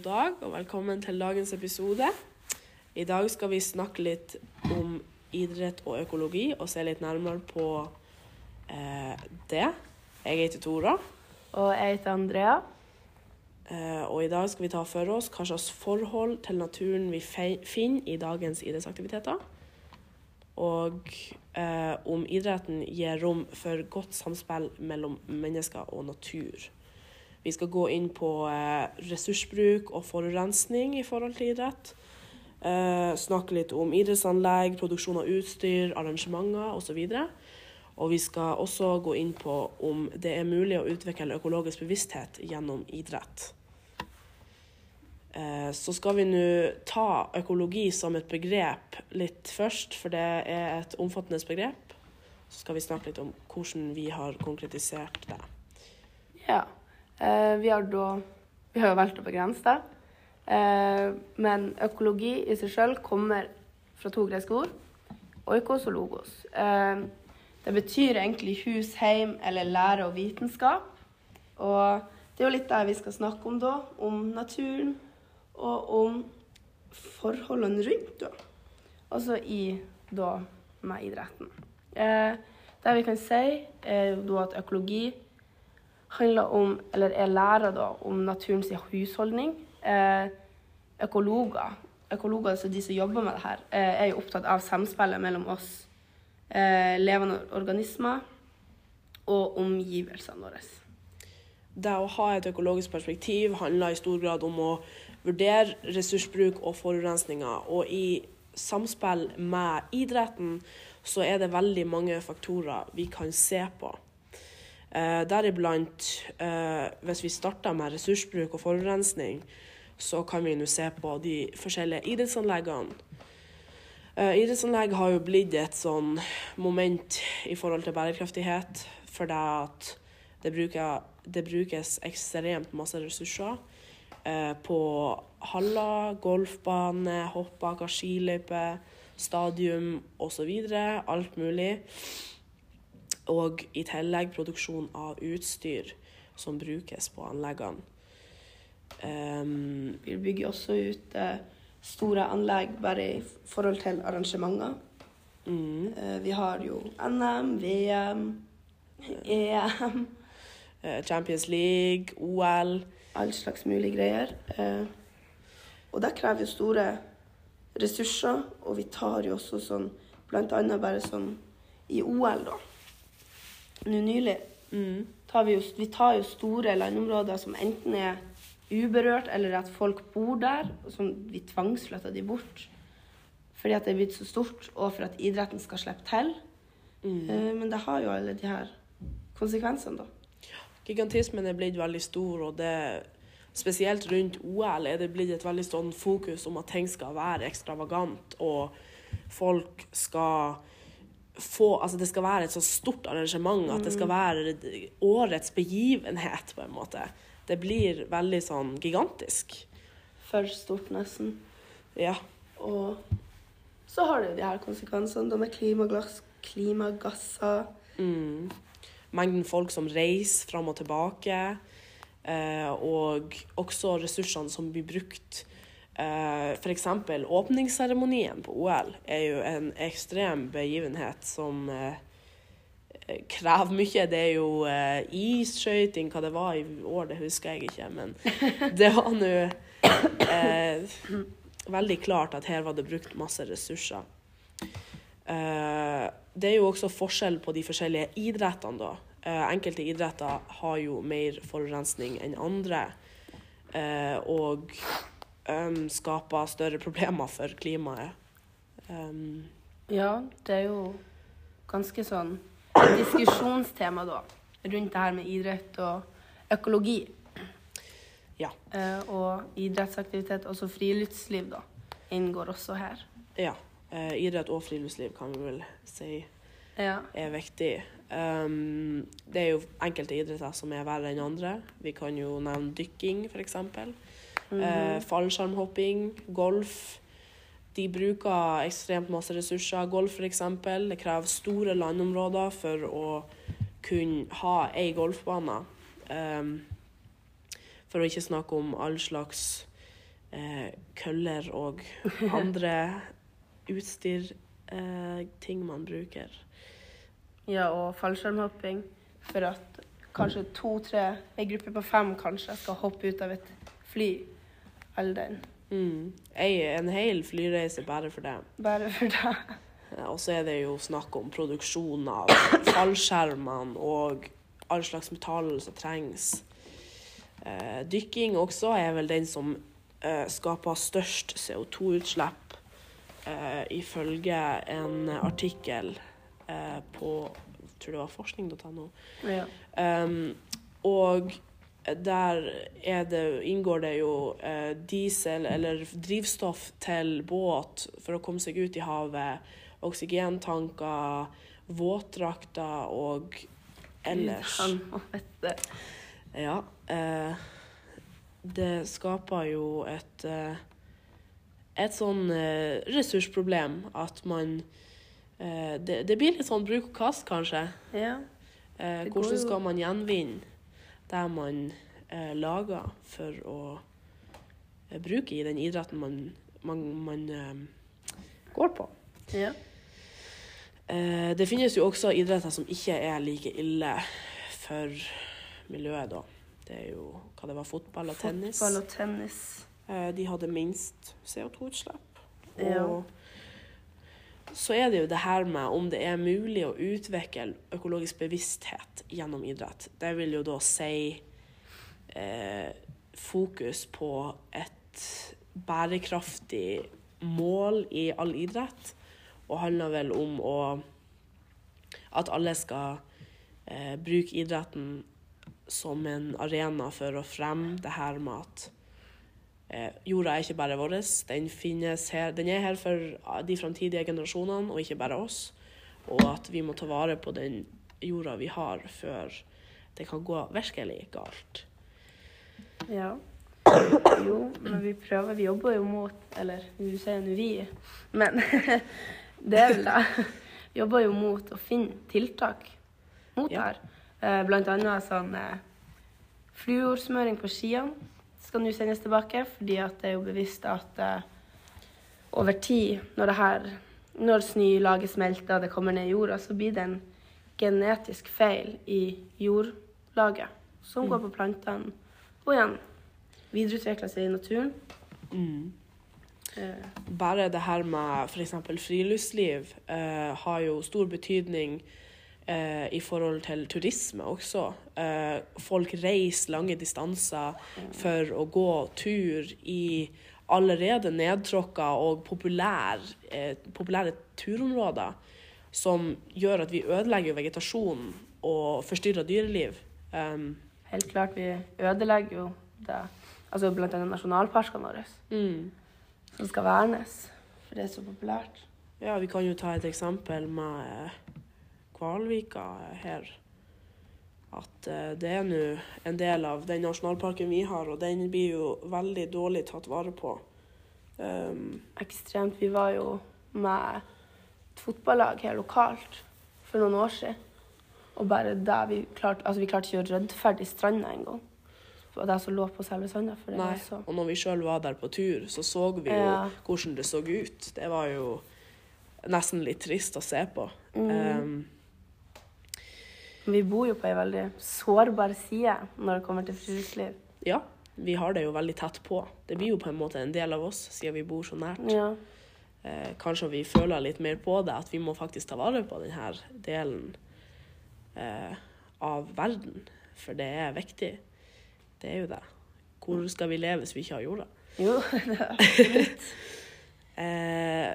God dag og velkommen til dagens episode. I dag skal vi snakke litt om idrett og økologi og se litt nærmere på eh, det. Jeg heter Tora, Og jeg heter Andrea. eh, og i dag skal vi ta for oss hva slags forhold til naturen vi finner i dagens idrettsaktiviteter. Og eh, om idretten gir rom for godt samspill mellom mennesker og natur. Vi skal gå inn på eh, ressursbruk og forurensning i forhold til idrett. Eh, snakke litt om idrettsanlegg, produksjon av utstyr, arrangementer osv. Og vi skal også gå inn på om det er mulig å utvikle økologisk bevissthet gjennom idrett. Eh, Så skal vi nå ta økologi som et begrep litt først, for det er et omfattende begrep. Så skal vi snakke litt om hvordan vi har konkretisert det. Ja. Eh, vi har da Vi har jo valgt å begrense det. Eh, men økologi i seg sjøl kommer fra to greske ord. Oikos og logos. Eh, det betyr egentlig hus, heim eller lære og vitenskap. Og det er jo litt det vi skal snakke om da. Om naturen og om forholdene rundt, da. Altså i da med idretten. Det vi kan si, er jo da at økologi handler om, eller er lærer da, om naturens husholdning. Eh, økologer, økologer, altså de som jobber med det her, eh, er jo opptatt av samspillet mellom oss eh, levende organismer og omgivelsene våre. Det å ha et økologisk perspektiv handler i stor grad om å vurdere ressursbruk og forurensninger. Og i samspill med idretten så er det veldig mange faktorer vi kan se på. Eh, Deriblant, eh, hvis vi starter med ressursbruk og forurensning, så kan vi nå se på de forskjellige idrettsanleggene. Eh, idrettsanlegg har jo blitt et sånn moment i forhold til bærekraftighet, fordi at det, bruker, det brukes ekstremt masse ressurser på haller, golfbane, hoppbakker, skiløyper, stadium osv. Alt mulig. Og i tillegg produksjon av utstyr som brukes på anleggene. Um, Vi bygger også ut uh, store anlegg bare i forhold til arrangementer. mm, Uh, vi har jo NM, VM, EM, uh, Champions League, OL. all slags mulige greier. Eh, og det krever jo store ressurser, og vi tar jo også sånn Blant annet bare sånn i OL, da. Nå nylig Mm, tar vi jo Vi tar jo store landområder som enten er uberørt, eller at folk bor der, som vi tvangsflytter de bort. Fordi at det er blitt så stort, og for at idretten skal slippe til. mm. Eh, men det har jo alle de her konsekvensene, da. Gigantismen er blitt veldig stor, og det spesielt rundt OL er det blitt et veldig sånn fokus om at ting skal være ekstravagant, og folk skal få Altså det skal være et så stort arrangement at det skal være årets begivenhet, på en måte. Det blir veldig sånn gigantisk. For stort, nesten. Ja. Og så har det jo de her konsekvensene da med klimaglass, klimagasser. Mm. Mengden folk som reiser fram og tilbake, eh, og også ressursene som blir brukt. Eh, F.eks. åpningsseremonien på OL er jo en ekstrem begivenhet som eh, krever mye. Det er jo eh, isskøyting, hva det var i år, det husker jeg ikke, men det var nå eh, veldig klart at her var det brukt masse ressurser. Eh, det er jo også forskjell på de forskjellige idrettene, da. Eh, enkelte idretter har jo mer forurensning enn andre, eh, og um, skaper større problemer for klimaet. Um, Ja, det er jo ganske sånn diskusjonstema, da, rundt det her med idrett og økologi. Ja. Uh, og idrettsaktivitet, også friluftsliv, da, inngår også her. ja. Uh, idrett og friluftsliv kan vi vel si Ja. er viktig. Um, det er jo enkelte idretter som er verre enn andre. Vi kan jo nevne dykking, f.eks. Mhm. Eh, fallskjermhopping, golf. De bruker ekstremt masse ressurser. Golf f.eks. Det krever store landområder for å kunne ha ei golfbane. Um, for å ikke snakke om all slags eh, køller og andre utstyr, eh, ting man bruker. Ja, og fallskjermhopping. For at kanskje to-tre, ei gruppe på fem kanskje, skal hoppe ut av et fly. All den. Mm. Ei, en hel flyreise bare for det. Bare for det. Og så er det jo snakk om produksjon av fallskjermene og all slags metall som trengs. Eh, dykking også er vel den som eh, skaper størst CO2-utslipp, eh, ifølge en artikkel eh, på tror det var forskning.no. Ja. Um, og der er det, inngår det jo eh, diesel eller drivstoff til båt for å komme seg ut i havet, oksygentanker, våtdrakter og ellers. Ja. Eh, det skaper jo et eh, et sånn eh, ressursproblem at man eh, det, det blir litt sånn bruk og kast, kanskje. Ja. Eh, hvordan skal man gjenvinne det man eh, lager for å eh, bruke i den idretten man, man, man eh, går på? ja. Eh, det finnes jo også idretter som ikke er like ille for miljøet, da. Det er jo hva det var, fotball og tennis. Fotball og tennis. Eh, de hadde minst CO2-utslipp. Ja. Så er det jo det her med om det er mulig å utvikle økologisk bevissthet gjennom idrett. Det vil jo da si eh, fokus på et bærekraftig mål i all idrett, og handler vel om å at alle skal eh, bruke idretten som en arena for å fremme det her med at jorda er ikke bare vår, den, her, den er her for de framtidige generasjonene, og ikke bare oss. Og at vi må ta vare på den jorda vi har, før det kan gå virkelig galt. Ja. Jo, men vi prøver. Vi jobber jo mot Eller du sier nå vi, men det er vel det. Vi jobber jo mot å finne tiltak mot Ja. her. Eh, Blant annet sånn eh, fluorsmøring på skiene skal nå sendes tilbake, fordi at det er jo bevisst at uh, over tid, når det her når snølaget smelter og det kommer ned i jorda, så blir det en genetisk feil i jordlaget som går på plantene. Og igjen videreutvikler seg i naturen. Eh, Bare det her med f.eks. friluftsliv uh, har jo stor betydning eh, i forhold til turisme også. Eh, folk reiser lange distanser for å gå tur i allerede nedtråkka og populær, eh, populære turområder, som gjør at vi ødelegger vegetasjonen og forstyrrer dyreliv. Um, helt klart, vi ødelegger jo det. Altså blant annet nasjonalparkene våre, mm. som skal vernes. For det er så populært. Ja, vi kan jo ta et eksempel med Kvalvika her. At eh, det er nå en del av den nasjonalparken vi har, og den blir jo veldig dårlig tatt vare på. Um, Ekstremt. Vi var jo med et fotballag her lokalt for noen år siden. Og bare der vi klarte Altså, vi klarte ikke å rydde ferdig stranda engang. Det som lå på selve sanda. Nei, så og når vi sjøl var der på tur, så så vi jo Ja. hvordan det så ut. Det var jo nesten litt trist å se på. Um, Vi bor jo på ei veldig sårbar side når det kommer til friluftsliv. ja, vi har det jo veldig tett på. Det blir jo på en måte en del av oss, siden vi bor så nært. Ja. eh, kanskje vi føler litt mer på det, at vi må faktisk ta vare på denne delen eh, av verden. For det er viktig. Det er jo det. Hvor skal vi leve hvis vi ikke har jorda? Jo, det er Eh,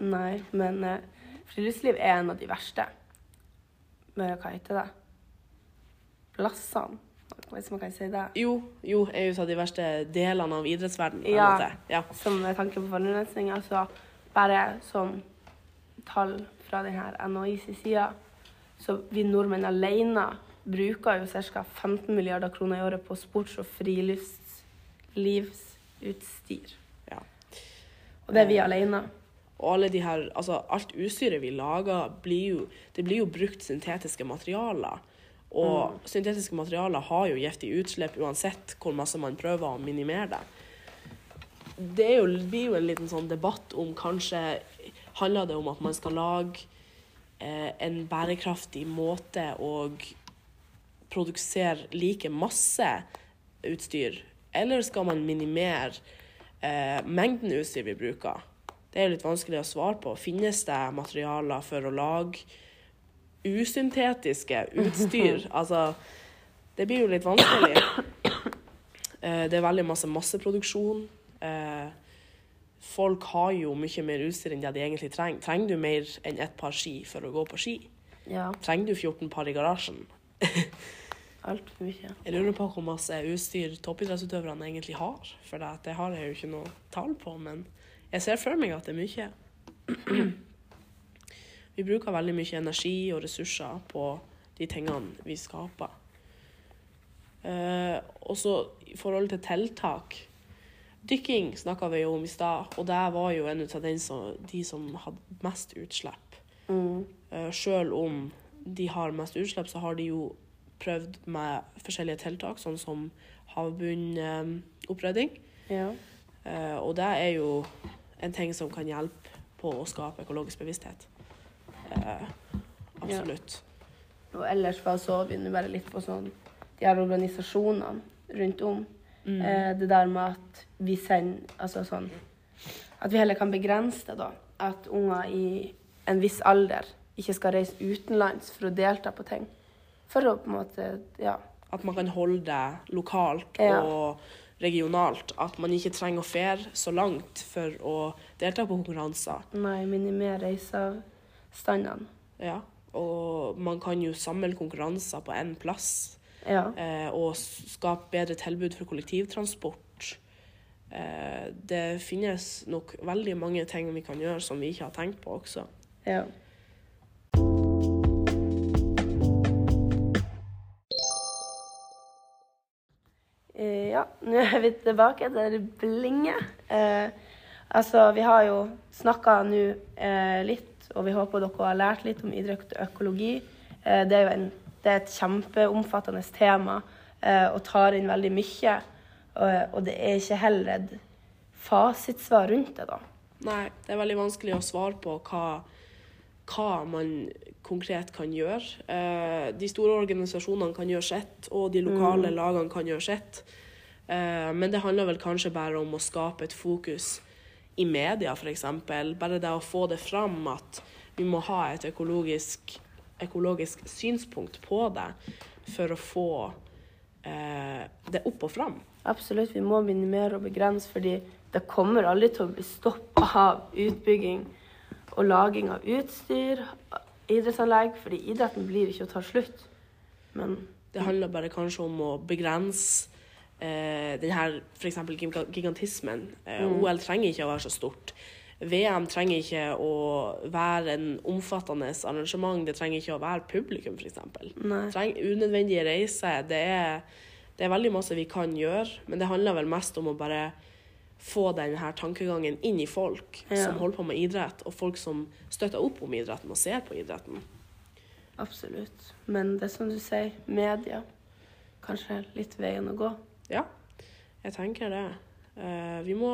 Nei, men eh, friluftsliv er en av de verste. Men hva heter det? Plassene. Hvis man kan si det. jo, jo, er jo så de verste delene av idrettsverdenen. Ja. ja. Som med tanke på forurensning, altså bare som tall fra denne NHIs side, så vi nordmenn alene bruker jo ca. 15 milliarder kroner i året på sports- og friluftslivsutstyr. Ja. Og det er vi alene. Og alle de her, altså alt utstyret vi lager, blir jo, det blir jo brukt syntetiske materialer. Og syntetiske materialer har jo giftig utslipp uansett hvor masse man prøver å minimere det. Det jo, blir jo en liten sånn debatt om kanskje handler det om at man skal lage eh, en bærekraftig måte å produsere like masse utstyr, eller skal man minimere eh, mengden utstyr vi bruker? Det er litt vanskelig å svare på. Finnes det materialer for å lage usyntetiske utstyr? altså, det blir jo litt vanskelig. Eh, det er veldig masse masseproduksjon. Eh, folk har jo mye mer utstyr enn det de egentlig trenger. Trenger du mer enn ett par ski for å gå på ski? Ja, Trenger du 14 par i garasjen? altfor mye. Jeg lurer på hvor masse utstyr toppidrettsutøverne egentlig har. For det, det har jeg jo ikke noe tall på, men jeg ser for meg at det er mye. Vi bruker veldig mye energi og ressurser på de tingene vi skaper. Eh, og så i forhold til tiltak Dykking snakka vi jo om i stad, og det var jo en av som, de som hadde mest utslipp. Mm. Uh, Sjøl om de har mest utslipp, så har de jo prøvd med forskjellige tiltak, sånn som havbunnopprydding. Ja. Eh, og det er jo en ting som kan hjelpe på å skape økologisk bevissthet. Eh, absolutt. Og ellers bare så vi nå bare litt på sånn de her organisasjonene rundt om. Mm. Eh, det der med at vi sender Altså sånn At vi heller kan begrense det, da. At unger i en viss alder ikke skal reise utenlands for å delta på ting. For å på en måte Ja. At man kan holde det lokalt Ja. og regionalt. At man ikke trenger å fære så langt for å delta på konkurranser. Nei, minimere reiseavstandene. Ja. Og man kan jo samle konkurranser på én plass. Ja. eh, og skape bedre tilbud for kollektivtransport. Eh, det finnes nok veldig mange ting vi kan gjøre som vi ikke har tenkt på også. ja. Ja, nå er vi tilbake til blinge. Eh, altså, vi har jo snakka nå eh, litt, og vi håper dere har lært litt om idrett og økologi. Eh, det er jo en, det er et kjempeomfattende tema eh, og tar inn veldig mye. Og, og det er ikke heller et fasitsvar rundt det, da. Nei, det er veldig vanskelig å svare på hva, hva man konkret kan gjøre. Eh, de store organisasjonene kan gjøre sitt, og de lokale lagene kan gjøre sitt. Eh, men det handler vel kanskje bare om å skape et fokus i media, f.eks. Bare det å få det fram at vi må ha et økologisk, økologisk synspunkt på det for å få eh, det opp og fram. Absolutt, vi må minimere og begrense, fordi det kommer aldri til å bli stoppa av utbygging og laging av utstyr, idrettsanlegg, fordi idretten blir ikke å ta slutt. Men Det handler bare kanskje om å begrense eh, denne f.eks. gigantismen. Eh, OL trenger ikke å være så stort. VM trenger ikke å være en omfattende arrangement. Det trenger ikke å være publikum, f.eks. Treng unødvendige reiser. Det er, det er veldig masse vi kan gjøre, men det handler vel mest om å bare få denne tankegangen inn i folk Ja. som holder på med idrett, og folk som støtter opp om idretten og ser på idretten. Absolutt. Men det er som du sier, media. Kanskje litt veien å gå. Ja, jeg tenker det. Eh, vi må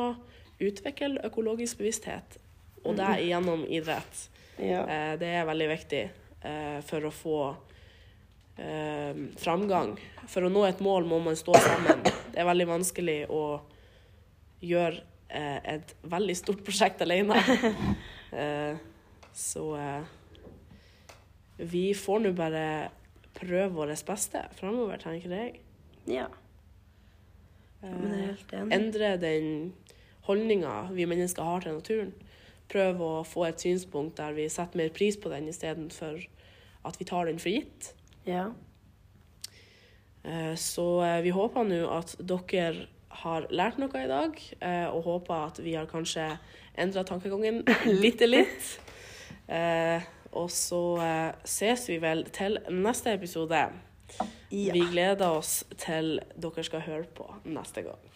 utvikle økologisk bevissthet, og det gjennom idrett. Ja. Eh, det er veldig viktig eh, for å få framgang. For å nå et mål må man stå sammen. Det er veldig vanskelig å gjøre et veldig stort prosjekt alene. Så vi får nå bare prøve vårt beste framover, tenker jeg. ja. Helt enig. endre den holdninga vi mennesker har til naturen. Prøve å få et synspunkt der vi setter mer pris på den istedenfor at vi tar den for gitt. Ja. Eh, Så eh, vi håper nå at dere har lært noe i dag, eh, og håper at vi har kanskje endra tankegangen bitte litt. Eh, Og så eh, ses vi vel til neste episode. Ja. Vi gleder oss til dere skal høre på neste gang.